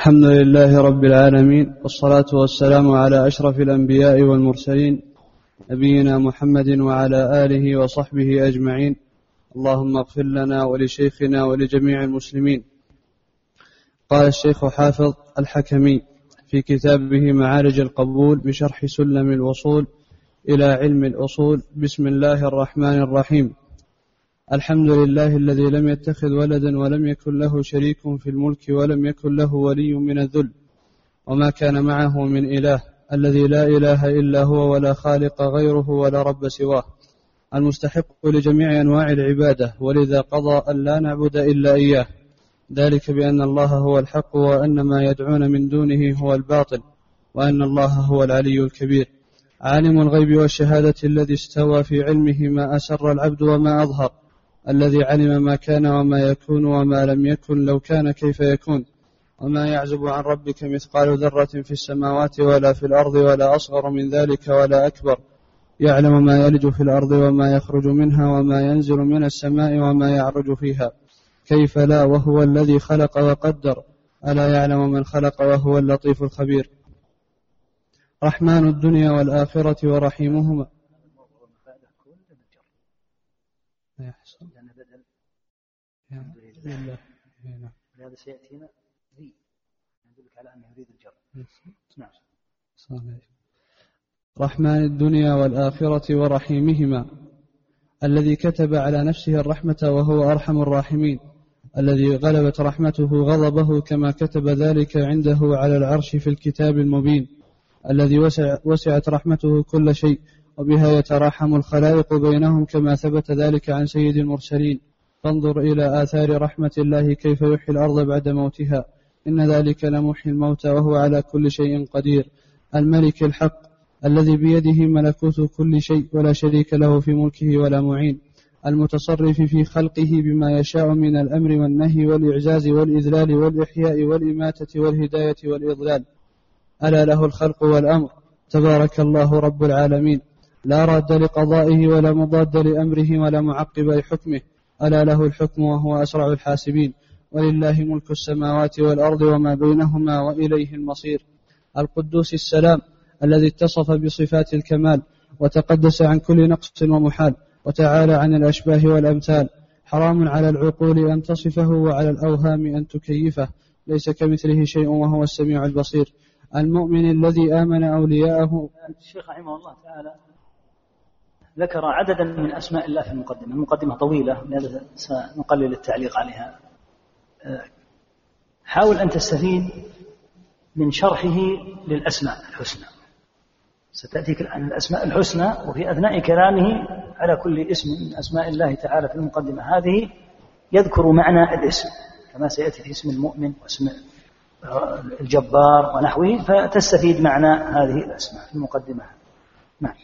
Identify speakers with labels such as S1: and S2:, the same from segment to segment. S1: الحمد لله رب العالمين والصلاة والسلام على أشرف الأنبياء والمرسلين نبينا محمد وعلى آله وصحبه أجمعين اللهم اغفر لنا ولشيخنا ولجميع المسلمين قال الشيخ حافظ الحكمي في كتابه معارج القبول بشرح سلم الوصول إلى علم الأصول بسم الله الرحمن الرحيم الحمد لله الذي لم يتخذ ولدا ولم يكن له شريك في الملك ولم يكن له ولي من الذل وما كان معه من إله الذي لا إله إلا هو ولا خالق غيره ولا رب سواه المستحق لجميع أنواع العبادة ولذا قضى أن لا نعبد إلا إياه ذلك بأن الله هو الحق وأن ما يدعون من دونه هو الباطل وأن الله هو العلي الكبير عالم الغيب والشهادة الذي استوى في علمه ما أسر العبد وما أظهر الذي علم ما كان وما يكون وما لم يكن لو كان كيف يكون وما يعزب عن ربك مثقال ذرة في السماوات ولا في الأرض ولا أصغر من ذلك ولا أكبر يعلم ما يلج في الأرض وما يخرج منها وما ينزل من السماء وما يعرج فيها كيف لا وهو الذي خلق وقدر ألا يعلم من خلق وهو اللطيف الخبير رحمن الدنيا والآخرة ورحيمهما باذن الله إيه، نعم سياتينا ذي يدلك على انه يريد الجر نعم, نعم. رحمن الدنيا والآخرة ورحيمهما الذي كتب على نفسه الرحمة وهو أرحم الراحمين الذي غلبت رحمته غضبه كما كتب ذلك عنده على العرش في الكتاب المبين الذي وسع وسعت رحمته كل شيء وبها يتراحم الخلائق بينهم كما ثبت ذلك عن سيد المرسلين فانظر إلى آثار رحمة الله كيف يحيي الأرض بعد موتها إن ذلك لمحي الموتى وهو على كل شيء قدير الملك الحق الذي بيده ملكوت كل شيء ولا شريك له في ملكه ولا معين المتصرف في خلقه بما يشاء من الأمر والنهي والإعجاز والإذلال والإحياء والإماتة والهداية والإضلال ألا له الخلق والأمر تبارك الله رب العالمين لا راد لقضائه ولا مضاد لأمره ولا معقب لحكمه ألا له الحكم وهو أسرع الحاسبين ولله ملك السماوات والأرض وما بينهما وإليه المصير القدوس السلام الذي اتصف بصفات الكمال وتقدس عن كل نقص ومحال وتعالى عن الأشباه والأمثال حرام على العقول أن تصفه وعلى الأوهام أن تكيفه ليس كمثله شيء وهو السميع البصير المؤمن الذي آمن أولياءه الشيخ رحمه الله تعالى
S2: ذكر عددا من أسماء الله في المقدمة المقدمة طويلة لهذا سنقلل التعليق عليها آه، حاول أن تستفيد من شرحه للأسماء الحسنى ستأتيك الآن الأسماء الحسنى وفي أثناء كلامه على كل اسم من أسماء الله تعالى في المقدمة هذه يذكر معنى الاسم كما سيأتي في اسم المؤمن واسم الجبار ونحوه فتستفيد معنى هذه الأسماء في المقدمة نعم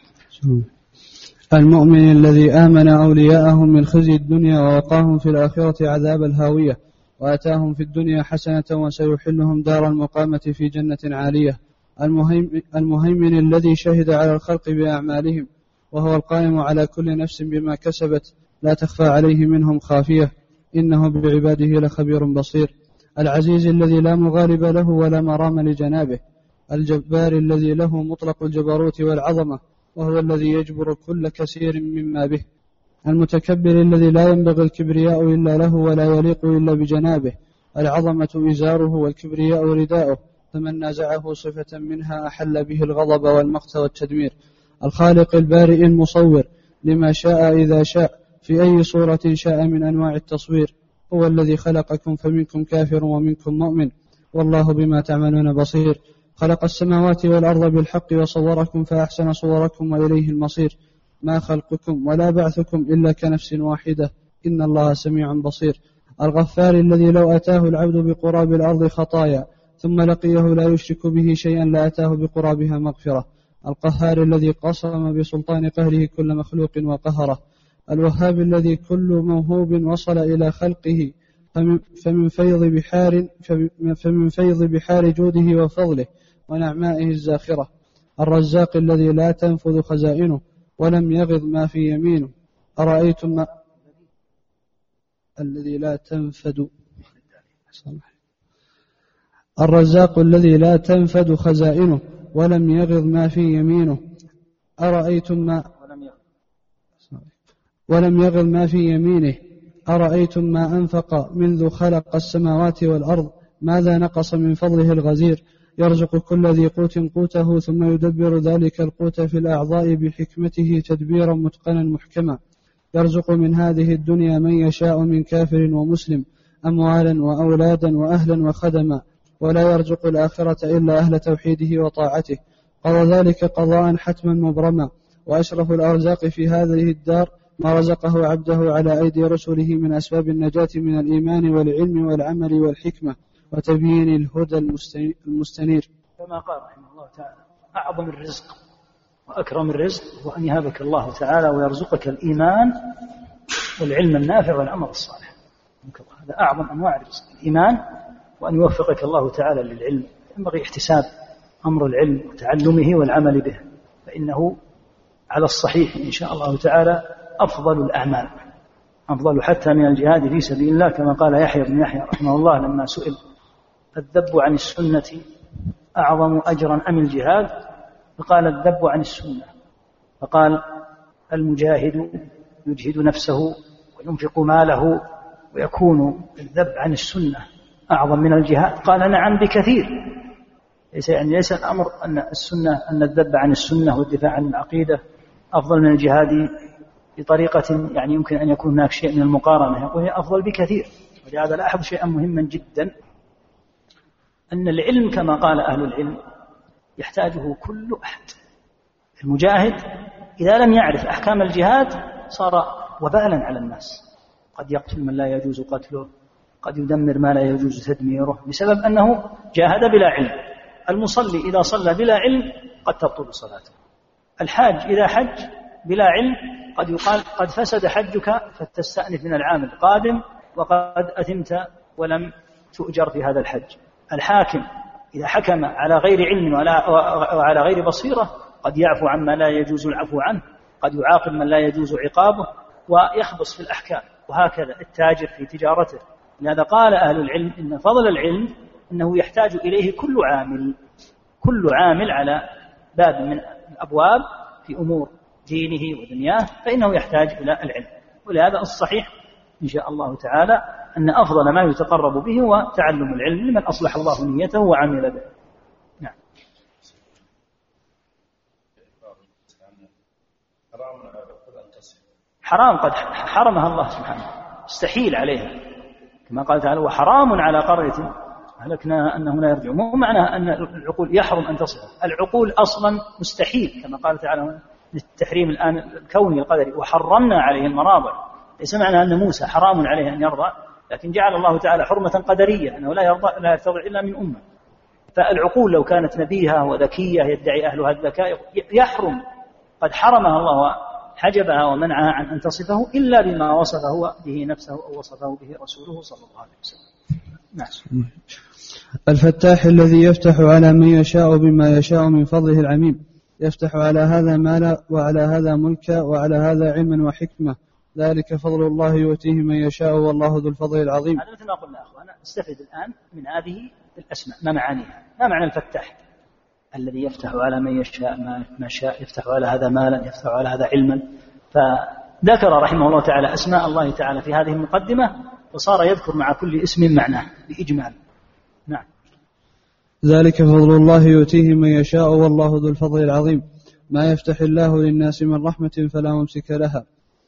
S1: المؤمن الذي آمن أولياءهم من خزي الدنيا ووقاهم في الآخرة عذاب الهاوية وآتاهم في الدنيا حسنة وسيحلهم دار المقامة في جنة عالية المهيمن الذي شهد على الخلق بأعمالهم وهو القائم على كل نفس بما كسبت لا تخفى عليه منهم خافية إنه بعباده لخبير بصير العزيز الذي لا مغالب له ولا مرام لجنابه الجبار الذي له مطلق الجبروت والعظمة وهو الذي يجبر كل كثير مما به المتكبر الذي لا ينبغي الكبرياء إلا له ولا يليق إلا بجنابه العظمة إزاره والكبرياء رداؤه فمن نازعه صفة منها أحل به الغضب والمقت والتدمير الخالق البارئ المصور لما شاء إذا شاء في أي صورة شاء من أنواع التصوير هو الذي خلقكم فمنكم كافر ومنكم مؤمن والله بما تعملون بصير خلق السماوات والأرض بالحق وصوركم فأحسن صوركم وإليه المصير ما خلقكم ولا بعثكم إلا كنفس واحدة إن الله سميع بصير الغفار الذي لو أتاه العبد بقراب الأرض خطايا ثم لقيه لا يشرك به شيئا لأتاه بقرابها مغفرة القهار الذي قصم بسلطان قهره كل مخلوق وقهره الوهاب الذي كل موهوب وصل إلى خلقه فمن فيض بحار فمن فيض بحار جوده وفضله ونعمائه الزاخرة الرزاق الذي لا تنفذ خزائنه ولم يغض ما في يمينه أرأيتم ما الذي لا تنفد الرزاق الذي لا تنفد خزائنه ولم يغض ما في يمينه أرأيتم ما ولم يغض ما في يمينه أرأيتم ما أنفق منذ خلق السماوات والأرض ماذا نقص من فضله الغزير يرزق كل ذي قوت قوته ثم يدبر ذلك القوت في الأعضاء بحكمته تدبيرا متقنا محكما يرزق من هذه الدنيا من يشاء من كافر ومسلم أموالا وأولادا وأهلا وخدما ولا يرزق الآخرة إلا أهل توحيده وطاعته قضى ذلك قضاء حتما مبرما وأشرف الأرزاق في هذه الدار ما رزقه عبده على أيدي رسله من أسباب النجاة من الإيمان والعلم والعمل والحكمة وتبيين الهدى المستنير
S2: كما قال رحمه الله تعالى أعظم الرزق وأكرم الرزق هو أن يهبك الله تعالى ويرزقك الإيمان والعلم النافع والعمل الصالح هذا أعظم أنواع الرزق الإيمان وأن يوفقك الله تعالى للعلم ينبغي احتساب أمر العلم وتعلمه والعمل به فإنه على الصحيح إن شاء الله تعالى أفضل الأعمال أفضل حتى من الجهاد في سبيل الله كما قال يحيى بن يحيى رحمه الله لما سئل الذب عن السنة أعظم أجرا أم الجهاد فقال الذب عن السنة فقال المجاهد يجهد نفسه وينفق ماله ويكون الذب عن السنة أعظم من الجهاد قال نعم بكثير ليس يعني ليس الأمر أن السنة أن الذب عن السنة والدفاع عن العقيدة أفضل من الجهاد بطريقة يعني يمكن أن يكون هناك شيء من المقارنة يقول هي أفضل بكثير ولهذا لاحظ شيئا مهما جدا أن العلم كما قال أهل العلم يحتاجه كل أحد المجاهد إذا لم يعرف أحكام الجهاد صار وبالا على الناس قد يقتل من لا يجوز قتله قد يدمر ما لا يجوز تدميره بسبب أنه جاهد بلا علم المصلي إذا صلى بلا علم قد تبطل صلاته الحاج إذا حج بلا علم قد يقال قد فسد حجك فتستأنف من العام القادم وقد أثمت ولم تؤجر في هذا الحج الحاكم إذا حكم على غير علم وعلى غير بصيرة قد يعفو عما لا يجوز العفو عنه قد يعاقب من لا يجوز عقابه ويخبص في الأحكام وهكذا التاجر في تجارته لهذا قال أهل العلم إن فضل العلم أنه يحتاج إليه كل عامل كل عامل على باب من الأبواب في أمور دينه ودنياه فإنه يحتاج إلى العلم ولهذا الصحيح إن شاء الله تعالى أن أفضل ما يتقرب به هو تعلم العلم لمن أصلح الله نيته وعمل به نعم حرام قد حرمها الله سبحانه استحيل عليها كما قال تعالى وحرام على قرية أهلكناها أنهم لا يرجعون مو معناها أن العقول يحرم أن تصل العقول أصلا مستحيل كما قال تعالى للتحريم الآن الكوني القدري وحرمنا عليه المرابع ليس معنى أن موسى حرام عليه أن يرضى لكن جعل الله تعالى حرمة قدرية أنه لا يرضى لا يرتضع إلا من أمة فالعقول لو كانت نبيهة وذكية يدعي أهلها الذكاء يحرم قد حرمها الله حجبها ومنعها عن أن تصفه إلا بما وصف هو به نفسه أو وصفه به رسوله صلى الله عليه وسلم نعم
S1: الفتاح الذي يفتح على من يشاء بما يشاء من فضله العميم يفتح على هذا مالا وعلى هذا ملكا وعلى هذا علما وحكمة ذلك فضل الله يؤتيه من يشاء والله ذو الفضل العظيم هذا
S2: مثل ما قلنا أخوانا استفد الآن من هذه الأسماء ما معانيها ما معنى الفتاح الذي يفتح على من يشاء ما شاء يفتح على هذا مالا يفتح على هذا علما فذكر رحمه الله تعالى أسماء الله تعالى في هذه المقدمة وصار يذكر مع كل اسم معناه بإجمال نعم
S1: ذلك فضل الله يؤتيه من يشاء والله ذو الفضل العظيم ما يفتح الله للناس من رحمة فلا ممسك لها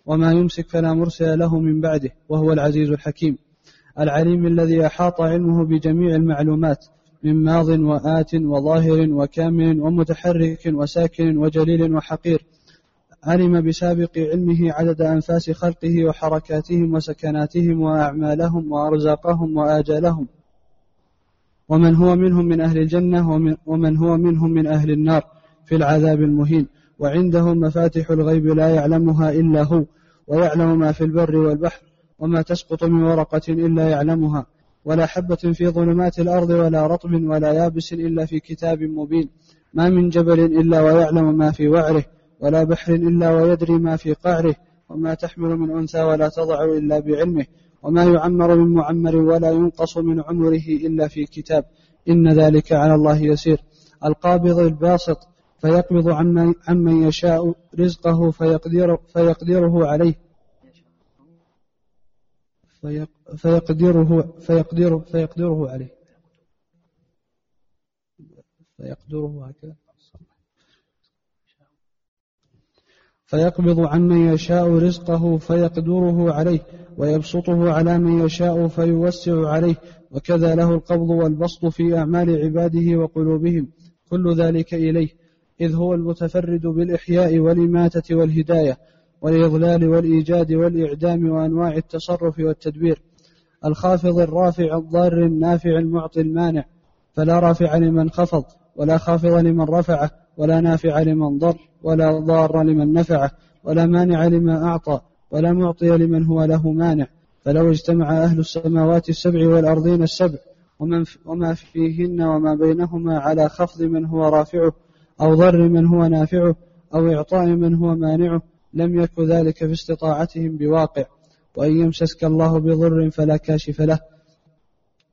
S1: وما يمسك فلا مرسل له من بعده وهو العزيز الحكيم العليم الذي أحاط علمه بجميع المعلومات من ماض وآت وظاهر وكامل ومتحرك وساكن وجليل وحقير علم بسابق علمه عدد أنفاس خلقه وحركاتهم وسكناتهم وأعمالهم وأرزاقهم وآجالهم ومن هو منهم من أهل الجنة ومن, ومن هو منهم من أهل النار في العذاب المهين وعنده مفاتح الغيب لا يعلمها إلا هو ويعلم ما في البر والبحر وما تسقط من ورقة إلا يعلمها ولا حبة في ظلمات الأرض ولا رطب ولا يابس إلا في كتاب مبين ما من جبل إلا ويعلم ما في وعره ولا بحر إلا ويدري ما في قعره وما تحمل من أنثى ولا تضع إلا بعلمه وما يعمر من معمر ولا ينقص من عمره إلا في كتاب إن ذلك على الله يسير القابض الباسط فيقبض عمن, يشاء رزقه فيقدر فيقدره عليه فيقدره فيقدره فيقدره عليه فيقدره هكذا فيقبض عمن يشاء رزقه فيقدره عليه ويبسطه على من يشاء فيوسع عليه وكذا له القبض والبسط في أعمال عباده وقلوبهم كل ذلك إليه إذ هو المتفرد بالإحياء والإماتة والهداية والإضلال والإيجاد والإعدام وأنواع التصرف والتدبير الخافض الرافع الضار النافع المعطي المانع فلا رافع لمن خفض ولا خافض لمن رفعه ولا نافع لمن ضر ولا ضار لمن نفعه ولا مانع لما أعطى ولا معطي لمن هو له مانع فلو اجتمع أهل السماوات السبع والأرضين السبع ومن وما فيهن وما بينهما على خفض من هو رافعه أو ضر من هو نافعه أو إعطاء من هو مانعه لم يك ذلك في استطاعتهم بواقع وإن يمسسك الله بضر فلا كاشف له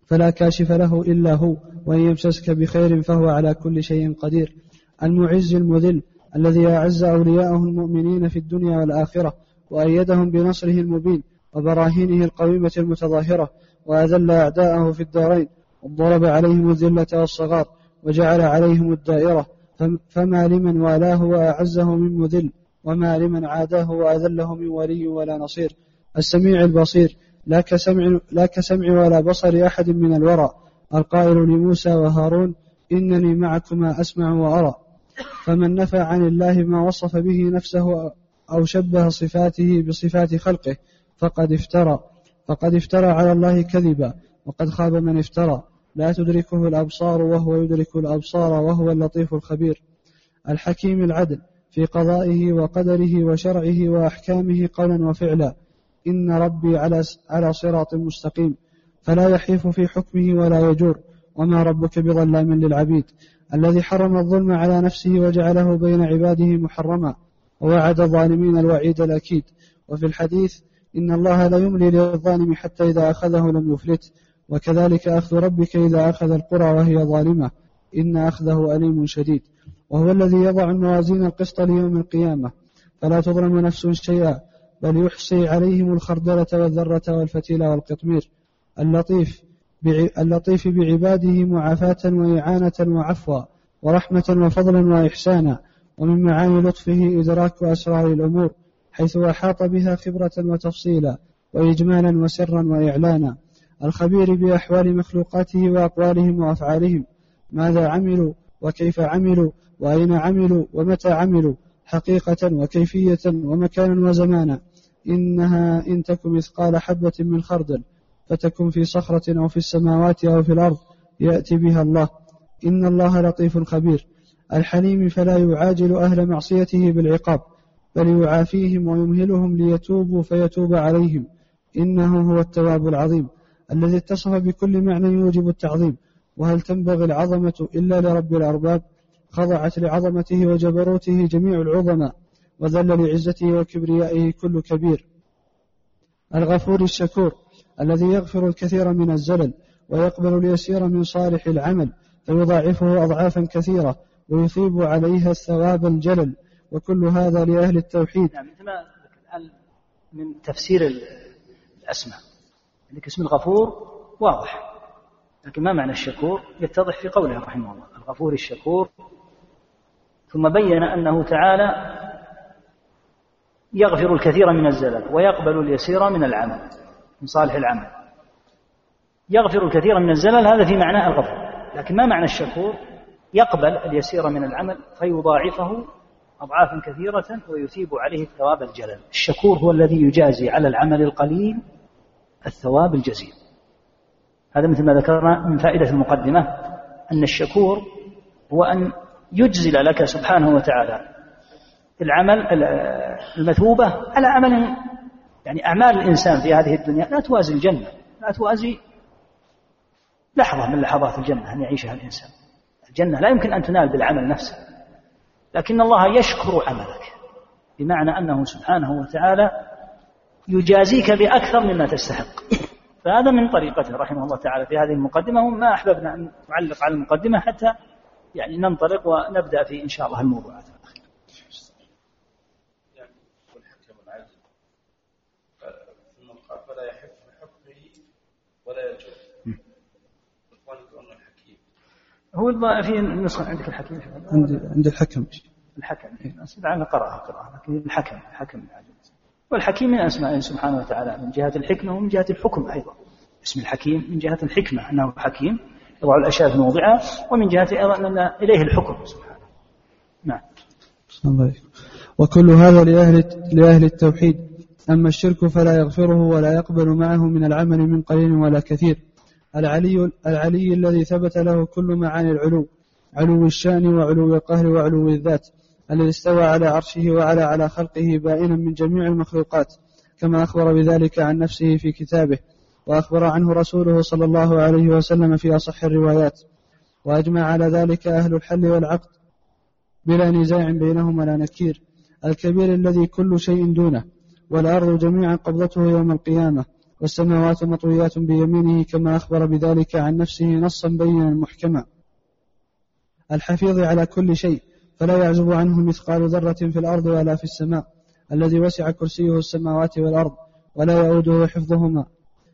S1: فلا كاشف له إلا هو وإن يمسسك بخير فهو على كل شيء قدير المعز المذل الذي أعز أولياءه المؤمنين في الدنيا والآخرة وأيدهم بنصره المبين وبراهينه القويمة المتظاهرة وأذل أعداءه في الدارين وضرب عليهم الذلة والصغار وجعل عليهم الدائرة فما لمن والاه وأعزه من مذل وما لمن عاداه وأذله من ولي ولا نصير السميع البصير لا كسمع, لا كسمع ولا بصر أحد من الورى القائل لموسى وهارون إنني معكما أسمع وأرى فمن نفى عن الله ما وصف به نفسه أو شبه صفاته بصفات خلقه فقد افترى فقد افترى على الله كذبا وقد خاب من افترى لا تدركه الأبصار وهو يدرك الأبصار وهو اللطيف الخبير الحكيم العدل في قضائه وقدره وشرعه وأحكامه قولا وفعلا إن ربي على على صراط مستقيم فلا يحيف في حكمه ولا يجور وما ربك بظلام للعبيد الذي حرم الظلم على نفسه وجعله بين عباده محرما ووعد الظالمين الوعيد الأكيد وفي الحديث إن الله لا يملي للظالم حتى إذا أخذه لم يفلت وكذلك أخذ ربك إذا أخذ القرى وهي ظالمة إن أخذه أليم شديد وهو الذي يضع الموازين القسط ليوم القيامة فلا تظلم نفس شيئا بل يحصي عليهم الخردلة والذرة والفتيل والقطمير اللطيف اللطيف بعباده معافاة وإعانة وعفوا ورحمة وفضلا وإحسانا ومن معاني لطفه إدراك أسرار الأمور حيث أحاط بها خبرة وتفصيلا وإجمالا وسرا وإعلانا الخبير بأحوال مخلوقاته وأقوالهم وأفعالهم ماذا عملوا وكيف عملوا وأين عملوا ومتى عملوا حقيقة وكيفية ومكانا وزمانا إنها إن تكن مثقال حبة من خردل فتكن في صخرة أو في السماوات أو في الأرض يأتي بها الله إن الله لطيف خبير الحليم فلا يعاجل أهل معصيته بالعقاب بل يعافيهم ويمهلهم ليتوبوا فيتوب عليهم إنه هو التواب العظيم الذي اتصف بكل معنى يوجب التعظيم وهل تنبغي العظمة إلا لرب الأرباب خضعت لعظمته وجبروته جميع العظماء وذل لعزته وكبريائه كل كبير الغفور الشكور الذي يغفر الكثير من الزلل ويقبل اليسير من صالح العمل فيضاعفه أضعافا كثيرة ويثيب عليها الثواب الجلل وكل هذا لأهل التوحيد يعني مثل ما
S2: من تفسير الأسماء لك اسم الغفور واضح لكن ما معنى الشكور يتضح في قوله رحمه الله الغفور الشكور ثم بين أنه تعالى يغفر الكثير من الزلل ويقبل اليسير من العمل من صالح العمل يغفر الكثير من الزلل هذا في معناه الغفور لكن ما معنى الشكور يقبل اليسير من العمل فيضاعفه أضعافا كثيرة ويثيب عليه الثواب الجلل الشكور هو الذي يجازي على العمل القليل الثواب الجزيل هذا مثل ما ذكرنا من فائدة المقدمة أن الشكور هو أن يجزل لك سبحانه وتعالى العمل المثوبة على عمل يعني أعمال الإنسان في هذه الدنيا لا توازي الجنة لا توازي لحظة من لحظات الجنة أن يعيشها الإنسان الجنة لا يمكن أن تنال بالعمل نفسه لكن الله يشكر عملك بمعنى أنه سبحانه وتعالى يجازيك بأكثر مما تستحق فهذا من طريقته رحمه الله تعالى في هذه المقدمة وما أحببنا أن نعلق على المقدمة حتى يعني ننطلق ونبدأ في إن شاء الله الموضوعات ولا يجوز هو في نسخة عندك الحكيم
S1: عندي عندي الحكم الحكم
S2: لعل قرأها قراءة لكن الحكم الحكم العجل والحكيم من أسمائه سبحانه وتعالى من جهة الحكمة ومن جهة الحكم أيضا اسم الحكيم من جهة الحكمة أنه حكيم يضع الأشياء في موضعها ومن جهة أيضا أن إليه الحكم سبحانه
S1: نعم وكل هذا لأهل لأهل التوحيد أما الشرك فلا يغفره ولا يقبل معه من العمل من قليل ولا كثير العلي العلي الذي ثبت له كل معاني العلو علو الشأن وعلو القهر وعلو الذات الذي استوى على عرشه وعلى على خلقه بائنا من جميع المخلوقات كما أخبر بذلك عن نفسه في كتابه وأخبر عنه رسوله صلى الله عليه وسلم في أصح الروايات وأجمع على ذلك أهل الحل والعقد بلا نزاع بينهم ولا نكير الكبير الذي كل شيء دونه والأرض جميعا قبضته يوم القيامة والسماوات مطويات بيمينه كما أخبر بذلك عن نفسه نصا بينا محكما الحفيظ على كل شيء فلا يعزب عنه مثقال ذرة في الأرض ولا في السماء الذي وسع كرسيه السماوات والأرض ولا يؤوده حفظهما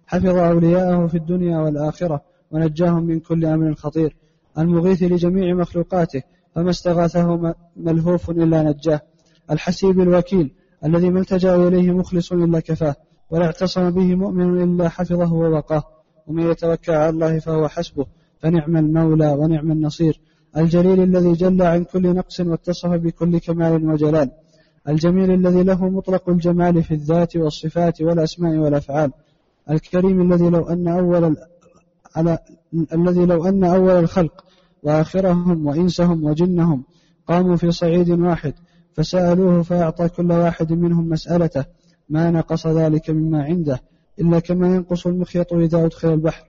S1: حفظ أولياءه في الدنيا والآخرة ونجاهم من كل أمر خطير المغيث لجميع مخلوقاته فما استغاثه ملهوف إلا نجاه الحسيب الوكيل الذي ما التجا إليه مخلص إلا كفاه ولا اعتصم به مؤمن إلا حفظه ووقاه ومن يتوكل على الله فهو حسبه فنعم المولى ونعم النصير الجليل الذي جل عن كل نقص واتصف بكل كمال وجلال الجميل الذي له مطلق الجمال في الذات والصفات والأسماء والأفعال الكريم الذي لو أن أول على الذي لو أن أول الخلق وآخرهم وإنسهم وجنهم قاموا في صعيد واحد فسألوه فأعطى كل واحد منهم مسألته ما نقص ذلك مما عنده إلا كما ينقص المخيط إذا أدخل البحر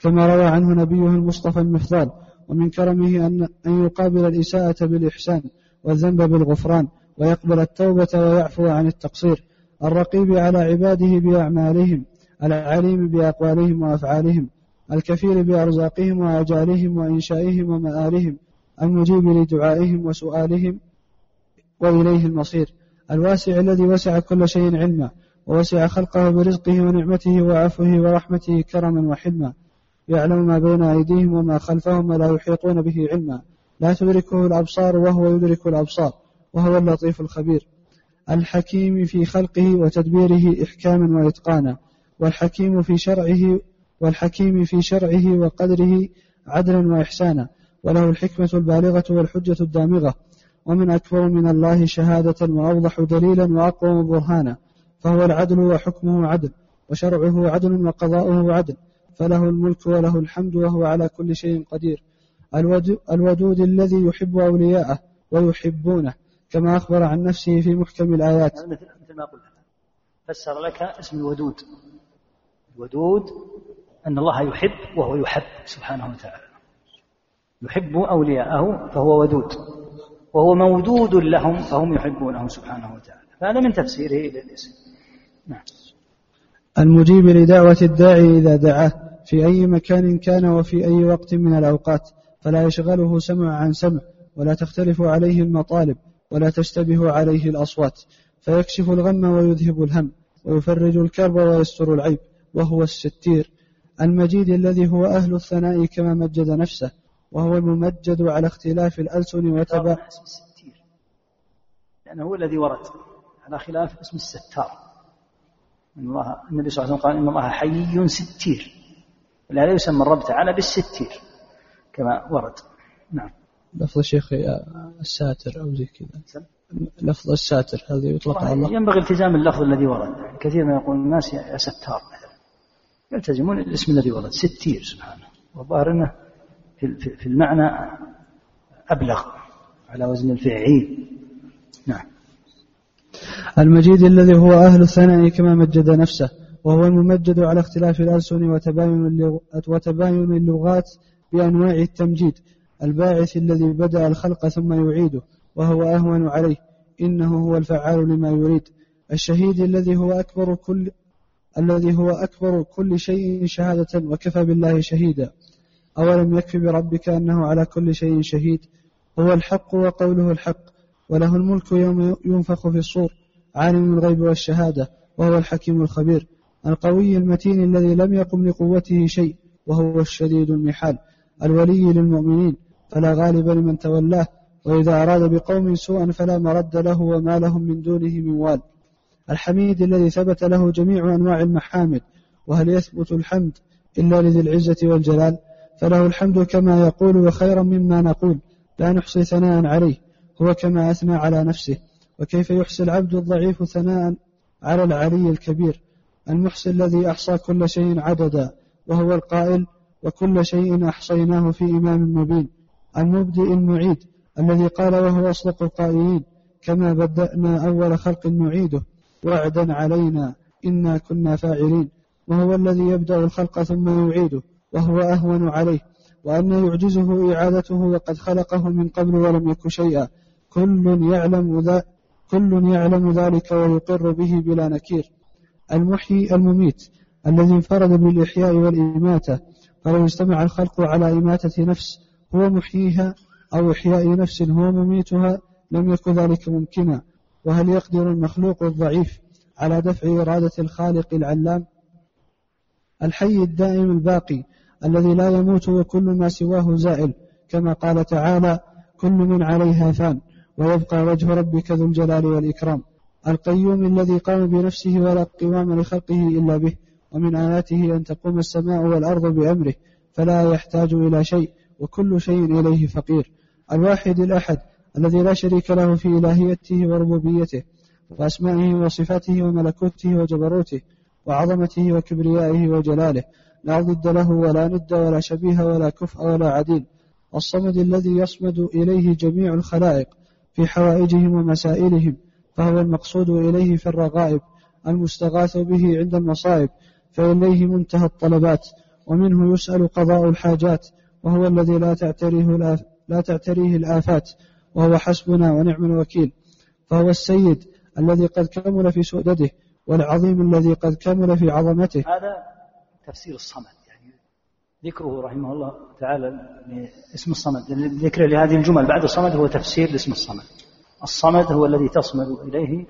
S1: كما روى عنه نبيه المصطفى المفضال ومن كرمه أن أن يقابل الإساءة بالإحسان والذنب بالغفران ويقبل التوبة ويعفو عن التقصير الرقيب على عباده بأعمالهم العليم بأقوالهم وأفعالهم الكفيل بأرزاقهم وأجالهم وإنشائهم ومآلهم المجيب لدعائهم وسؤالهم وإليه المصير الواسع الذي وسع كل شيء علما ووسع خلقه برزقه ونعمته وعفوه ورحمته كرما وحلما يعلم ما بين أيديهم وما خلفهم ولا يحيطون به علما لا تدركه الأبصار وهو يدرك الأبصار وهو اللطيف الخبير الحكيم في خلقه وتدبيره إحكاما وإتقانا والحكيم في شرعه والحكيم في شرعه وقدره عدلا وإحسانا وله الحكمة البالغة والحجة الدامغة ومن أكبر من الله شهادة وأوضح دليلا وأقوم برهانا فهو العدل وحكمه عدل وشرعه عدل وقضاؤه عدل فله الملك وله الحمد وهو على كل شيء قدير الودود الذي يحب أولياءه ويحبونه كما أخبر عن نفسه في محكم الآيات مثل ما قلت
S2: فسر لك اسم الودود الودود أن الله يحب وهو يحب سبحانه وتعالى يحب أولياءه فهو ودود وهو مودود لهم فهم يحبونه سبحانه وتعالى فهذا من تفسيره للاسم نعم
S1: المجيب لدعوة الداعي إذا دعاه في أي مكان كان وفي أي وقت من الأوقات فلا يشغله سمع عن سمع ولا تختلف عليه المطالب ولا تشتبه عليه الأصوات فيكشف الغم ويذهب الهم ويفرج الكرب ويستر العيب وهو الستير المجيد الذي هو أهل الثناء كما مجد نفسه وهو الممجد على اختلاف الألسن وتبع اسم الستير
S2: لأنه هو الذي ورد على خلاف اسم الستار إن الله النبي صلى الله عليه وسلم قال إن الله حي ستير لا يسمى الرب تعالى بالستير كما ورد نعم
S1: لفظ الشيخ آه، الساتر أو زي كذا نعم. لفظ الساتر هذا يطلق على الله
S2: ينبغي التزام اللفظ الذي ورد كثير ما يقول الناس يا ستار مثلا يلتزمون الاسم الذي ورد ستير سبحانه والظاهر أنه في المعنى أبلغ على وزن الفعيل نعم
S1: المجيد الذي هو أهل الثناء كما مجد نفسه وهو الممجد على اختلاف الألسن وتباين اللغات بأنواع التمجيد الباعث الذي بدأ الخلق ثم يعيده وهو أهون عليه إنه هو الفعال لما يريد الشهيد الذي هو أكبر كل الذي هو أكبر كل شيء شهادة وكفى بالله شهيدا أولم يكف بربك أنه على كل شيء شهيد هو الحق وقوله الحق وله الملك يوم ينفخ في الصور عالم الغيب والشهادة وهو الحكيم الخبير القوي المتين الذي لم يقم لقوته شيء وهو الشديد المحال الولي للمؤمنين فلا غالب لمن تولاه وإذا أراد بقوم سوءا فلا مرد له وما لهم من دونه من وال الحميد الذي ثبت له جميع أنواع المحامد وهل يثبت الحمد إلا لذي العزة والجلال فله الحمد كما يقول وخيرا مما نقول لا نحصي ثناء عليه هو كما أثنى على نفسه وكيف يحصي العبد الضعيف ثناء على العلي الكبير المحصي الذي أحصى كل شيء عددا وهو القائل وكل شيء أحصيناه في إمام مبين المبدئ المعيد الذي قال وهو أصدق القائلين كما بدأنا أول خلق نعيده وعدا علينا إنا كنا فاعلين وهو الذي يبدأ الخلق ثم يعيده وهو أهون عليه وأن يعجزه إعادته وقد خلقه من قبل ولم يك شيئا كل يعلم ذا كل يعلم ذلك ويقر به بلا نكير المحيي المميت الذي انفرد بالإحياء والإماتة فلو اجتمع الخلق على إماتة نفس هو محييها أو إحياء نفس هو مميتها لم يكن ذلك ممكنا وهل يقدر المخلوق الضعيف على دفع إرادة الخالق العلام الحي الدائم الباقي الذي لا يموت وكل ما سواه زائل كما قال تعالى كل من عليها فان ويبقى وجه ربك ذو الجلال والإكرام القيوم الذي قام بنفسه ولا قوام لخلقه إلا به ومن آياته أن تقوم السماء والأرض بأمره فلا يحتاج إلى شيء وكل شيء إليه فقير الواحد الأحد الذي لا شريك له في إلهيته وربوبيته وأسمائه وصفاته وملكوته وجبروته وعظمته وكبريائه وجلاله لا ضد له ولا ند ولا شبيه ولا كفء ولا عديل الصمد الذي يصمد إليه جميع الخلائق في حوائجهم ومسائلهم فهو المقصود إليه في الرغائب المستغاث به عند المصائب فإليه منتهى الطلبات ومنه يسأل قضاء الحاجات وهو الذي لا تعتريه لا تعتريه الآفات وهو حسبنا ونعم الوكيل فهو السيد الذي قد كمل في سؤدده والعظيم الذي قد كمل في عظمته
S2: هذا تفسير الصمد يعني ذكره رحمه الله تعالى اسم الصمد ذكر لهذه الجمل بعد الصمد هو تفسير لاسم الصمد الصمد هو الذي تصمد إليه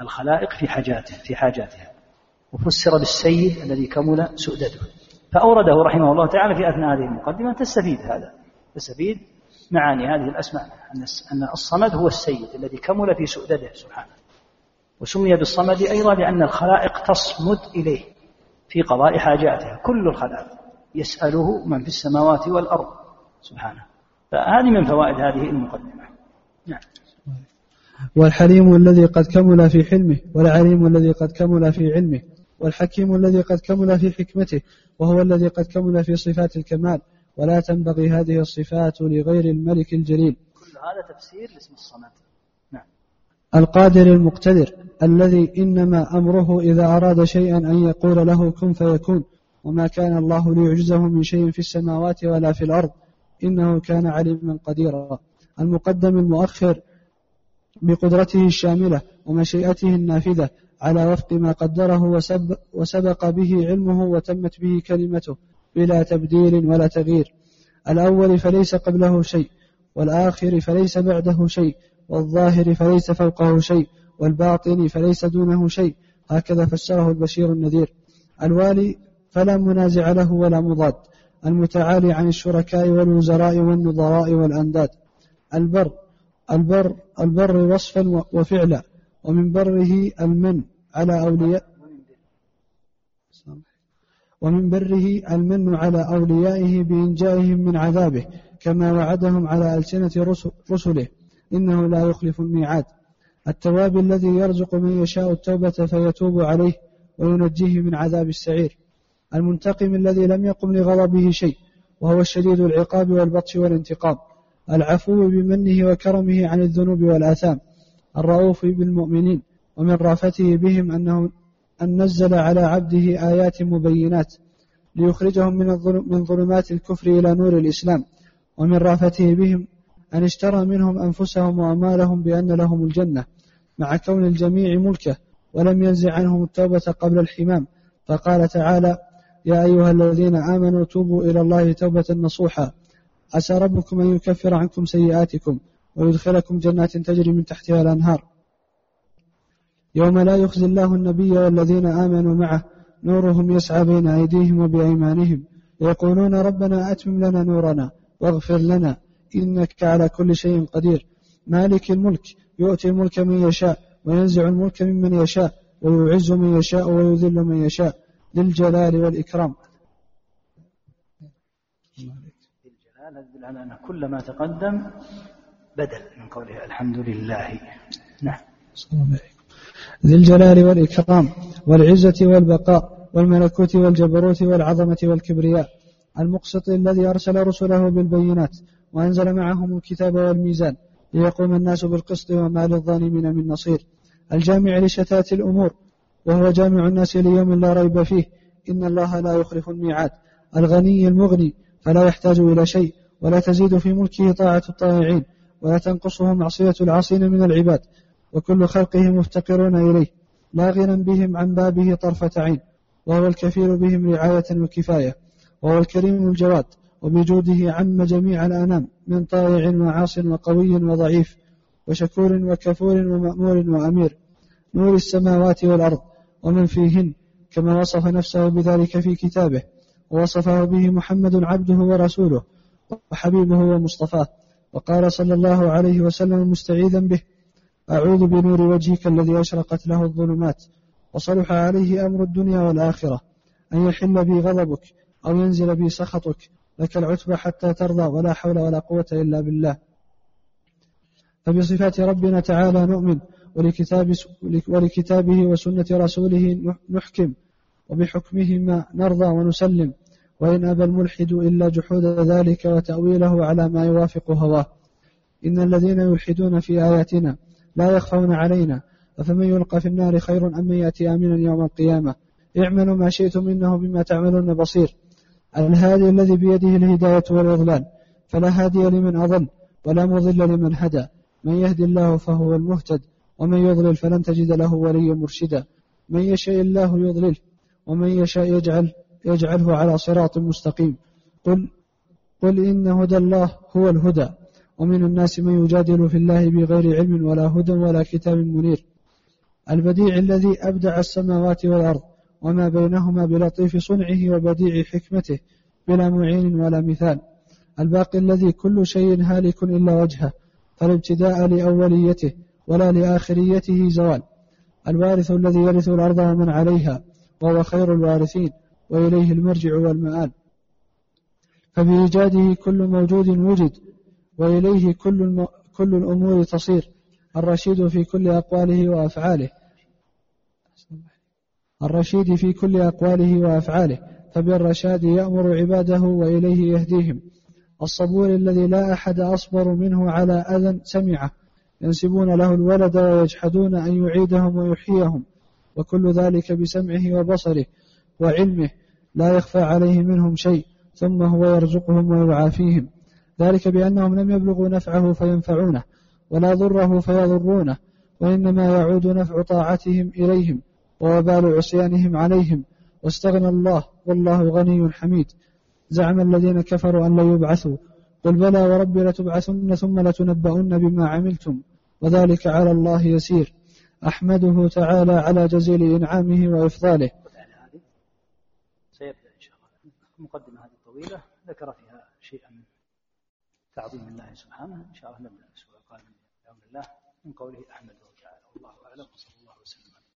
S2: الخلائق في حاجاته في حاجاتها وفسر بالسيد الذي كمل سؤدته فأورده رحمه الله تعالى في أثناء هذه المقدمة تستفيد هذا تستفيد معاني هذه الأسماء أن الصمد هو السيد الذي كمل في سؤدده سبحانه وسمي بالصمد أيضا لأن الخلائق تصمد إليه في قضاء حاجاتها كل الخلائق يسأله من في السماوات والأرض سبحانه فهذه من فوائد هذه المقدمة نعم
S1: والحليم الذي قد كمل في حلمه والعليم الذي قد كمل في علمه والحكيم الذي قد كمل في حكمته وهو الذي قد كمل في صفات الكمال ولا تنبغي هذه الصفات لغير الملك الجليل كل هذا تفسير لاسم الصمد نعم القادر المقتدر الذي إنما أمره إذا أراد شيئا أن يقول له كن فيكون وما كان الله ليعجزه من شيء في السماوات ولا في الأرض إنه كان عليما قديرا المقدم المؤخر بقدرته الشاملة ومشيئته النافذة على وفق ما قدره وسب وسبق به علمه وتمت به كلمته بلا تبديل ولا تغيير الأول فليس قبله شيء والآخر فليس بعده شيء والظاهر فليس فوقه شيء والباطن فليس دونه شيء هكذا فسره البشير النذير الوالي فلا منازع له ولا مضاد المتعالي عن الشركاء والوزراء والنظراء والأنداد البر البر البر وصفا وفعلا ومن بره المن على أولياء ومن بره المن على أوليائه بإنجائهم من عذابه كما وعدهم على ألسنة رسله إنه لا يخلف الميعاد التواب الذي يرزق من يشاء التوبة فيتوب عليه وينجيه من عذاب السعير المنتقم الذي لم يقم لغضبه شيء وهو الشديد العقاب والبطش والانتقام العفو بمنه وكرمه عن الذنوب والآثام الرؤوف بالمؤمنين ومن رافته بهم أنه أن نزل على عبده آيات مبينات ليخرجهم من من ظلمات الكفر إلى نور الإسلام ومن رافته بهم أن اشترى منهم أنفسهم وأموالهم بأن لهم الجنة مع كون الجميع ملكه ولم ينزع عنهم التوبة قبل الحمام فقال تعالى يا أيها الذين آمنوا توبوا إلى الله توبة نصوحا عسى ربكم أن يكفر عنكم سيئاتكم ويدخلكم جنات تجري من تحتها الأنهار يوم لا يخزي الله النبي والذين آمنوا معه نورهم يسعى بين أيديهم وبأيمانهم يقولون ربنا أتمم لنا نورنا واغفر لنا إنك على كل شيء قدير مالك الملك يؤتي الملك من يشاء وينزع الملك ممن يشاء ويعز من يشاء ويذل من يشاء ذي الجلال والإكرام
S2: هذا يدل على أن كل ما تقدم بدل من قوله الحمد لله نعم
S1: ذي الجلال والإكرام والعزة والبقاء والملكوت والجبروت والعظمة والكبرياء المقسط الذي أرسل رسله بالبينات وأنزل معهم الكتاب والميزان ليقوم الناس بالقسط وما للظالمين من نصير الجامع لشتات الأمور وهو جامع الناس ليوم لا ريب فيه إن الله لا يخلف الميعاد الغني المغني فلا يحتاج إلى شيء ولا تزيد في ملكه طاعة الطائعين ولا تنقصه معصية العاصين من العباد وكل خلقه مفتقرون إليه لا غنى بهم عن بابه طرفة عين وهو الكفيل بهم رعاية وكفاية وهو الكريم الجواد وبجوده عم جميع الأنام من طائع وعاص وقوي وضعيف وشكور وكفور ومأمور وأمير نور السماوات والأرض ومن فيهن كما وصف نفسه بذلك في كتابه ووصفه به محمد عبده ورسوله وحبيبه ومصطفاه وقال صلى الله عليه وسلم مستعيذا به أعوذ بنور وجهك الذي أشرقت له الظلمات وصلح عليه أمر الدنيا والآخرة أن يحل بي غضبك أو ينزل بي سخطك لك العتبى حتى ترضى ولا حول ولا قوة إلا بالله فبصفات ربنا تعالى نؤمن ولكتاب ولكتابه وسنة رسوله نحكم وبحكمهما نرضى ونسلم وإن أبى الملحد إلا جحود ذلك وتأويله على ما يوافق هواه إن الذين يلحدون في آياتنا لا يخفون علينا أفمن يلقى في النار خير أم من يأتي آمنا يوم القيامة اعملوا ما شئتم إنه بما تعملون بصير الهادي الذي بيده الهداية والإضلال فلا هادي لمن أضل ولا مضل لمن هدى من يهدي الله فهو المهتد ومن يضلل فلن تجد له وليا مرشدا من يشاء الله يضلله ومن يشاء يجعل يجعله على صراط مستقيم قل قل إن هدى الله هو الهدى ومن الناس من يجادل في الله بغير علم ولا هدى ولا كتاب منير البديع الذي أبدع السماوات والأرض وما بينهما بلطيف صنعه وبديع حكمته بلا معين ولا مثال الباقي الذي كل شيء هالك إلا وجهه فلا ابتداء لأوليته ولا لآخريته زوال الوارث الذي يرث الأرض ومن عليها وهو خير الوارثين وإليه المرجع والمآل فبإيجاده كل موجود وجد وإليه كل, الم... كل الأمور تصير الرشيد في كل أقواله وأفعاله الرشيد في كل أقواله وأفعاله فبالرشاد يأمر عباده وإليه يهديهم الصبور الذي لا أحد أصبر منه على أذى سمعه ينسبون له الولد ويجحدون أن يعيدهم ويحييهم وكل ذلك بسمعه وبصره وعلمه لا يخفى عليه منهم شيء ثم هو يرزقهم ويعافيهم ذلك بأنهم لم يبلغوا نفعه فينفعونه ولا ضره فيضرونه وإنما يعود نفع طاعتهم إليهم ووبال عصيانهم عليهم واستغنى الله والله غني حميد زعم الذين كفروا أن لا يبعثوا قل بلى ورب لتبعثن ثم لتنبؤن بما عملتم وذلك على الله يسير أحمده تعالى على جزيل إنعامه وإفضاله
S2: المقدمة هذه الطويلة ذكر فيها شيئا من تعظيم الله سبحانه إن شاء الله نبدأ الأسبوع القادم بأمر الله من قوله أحمد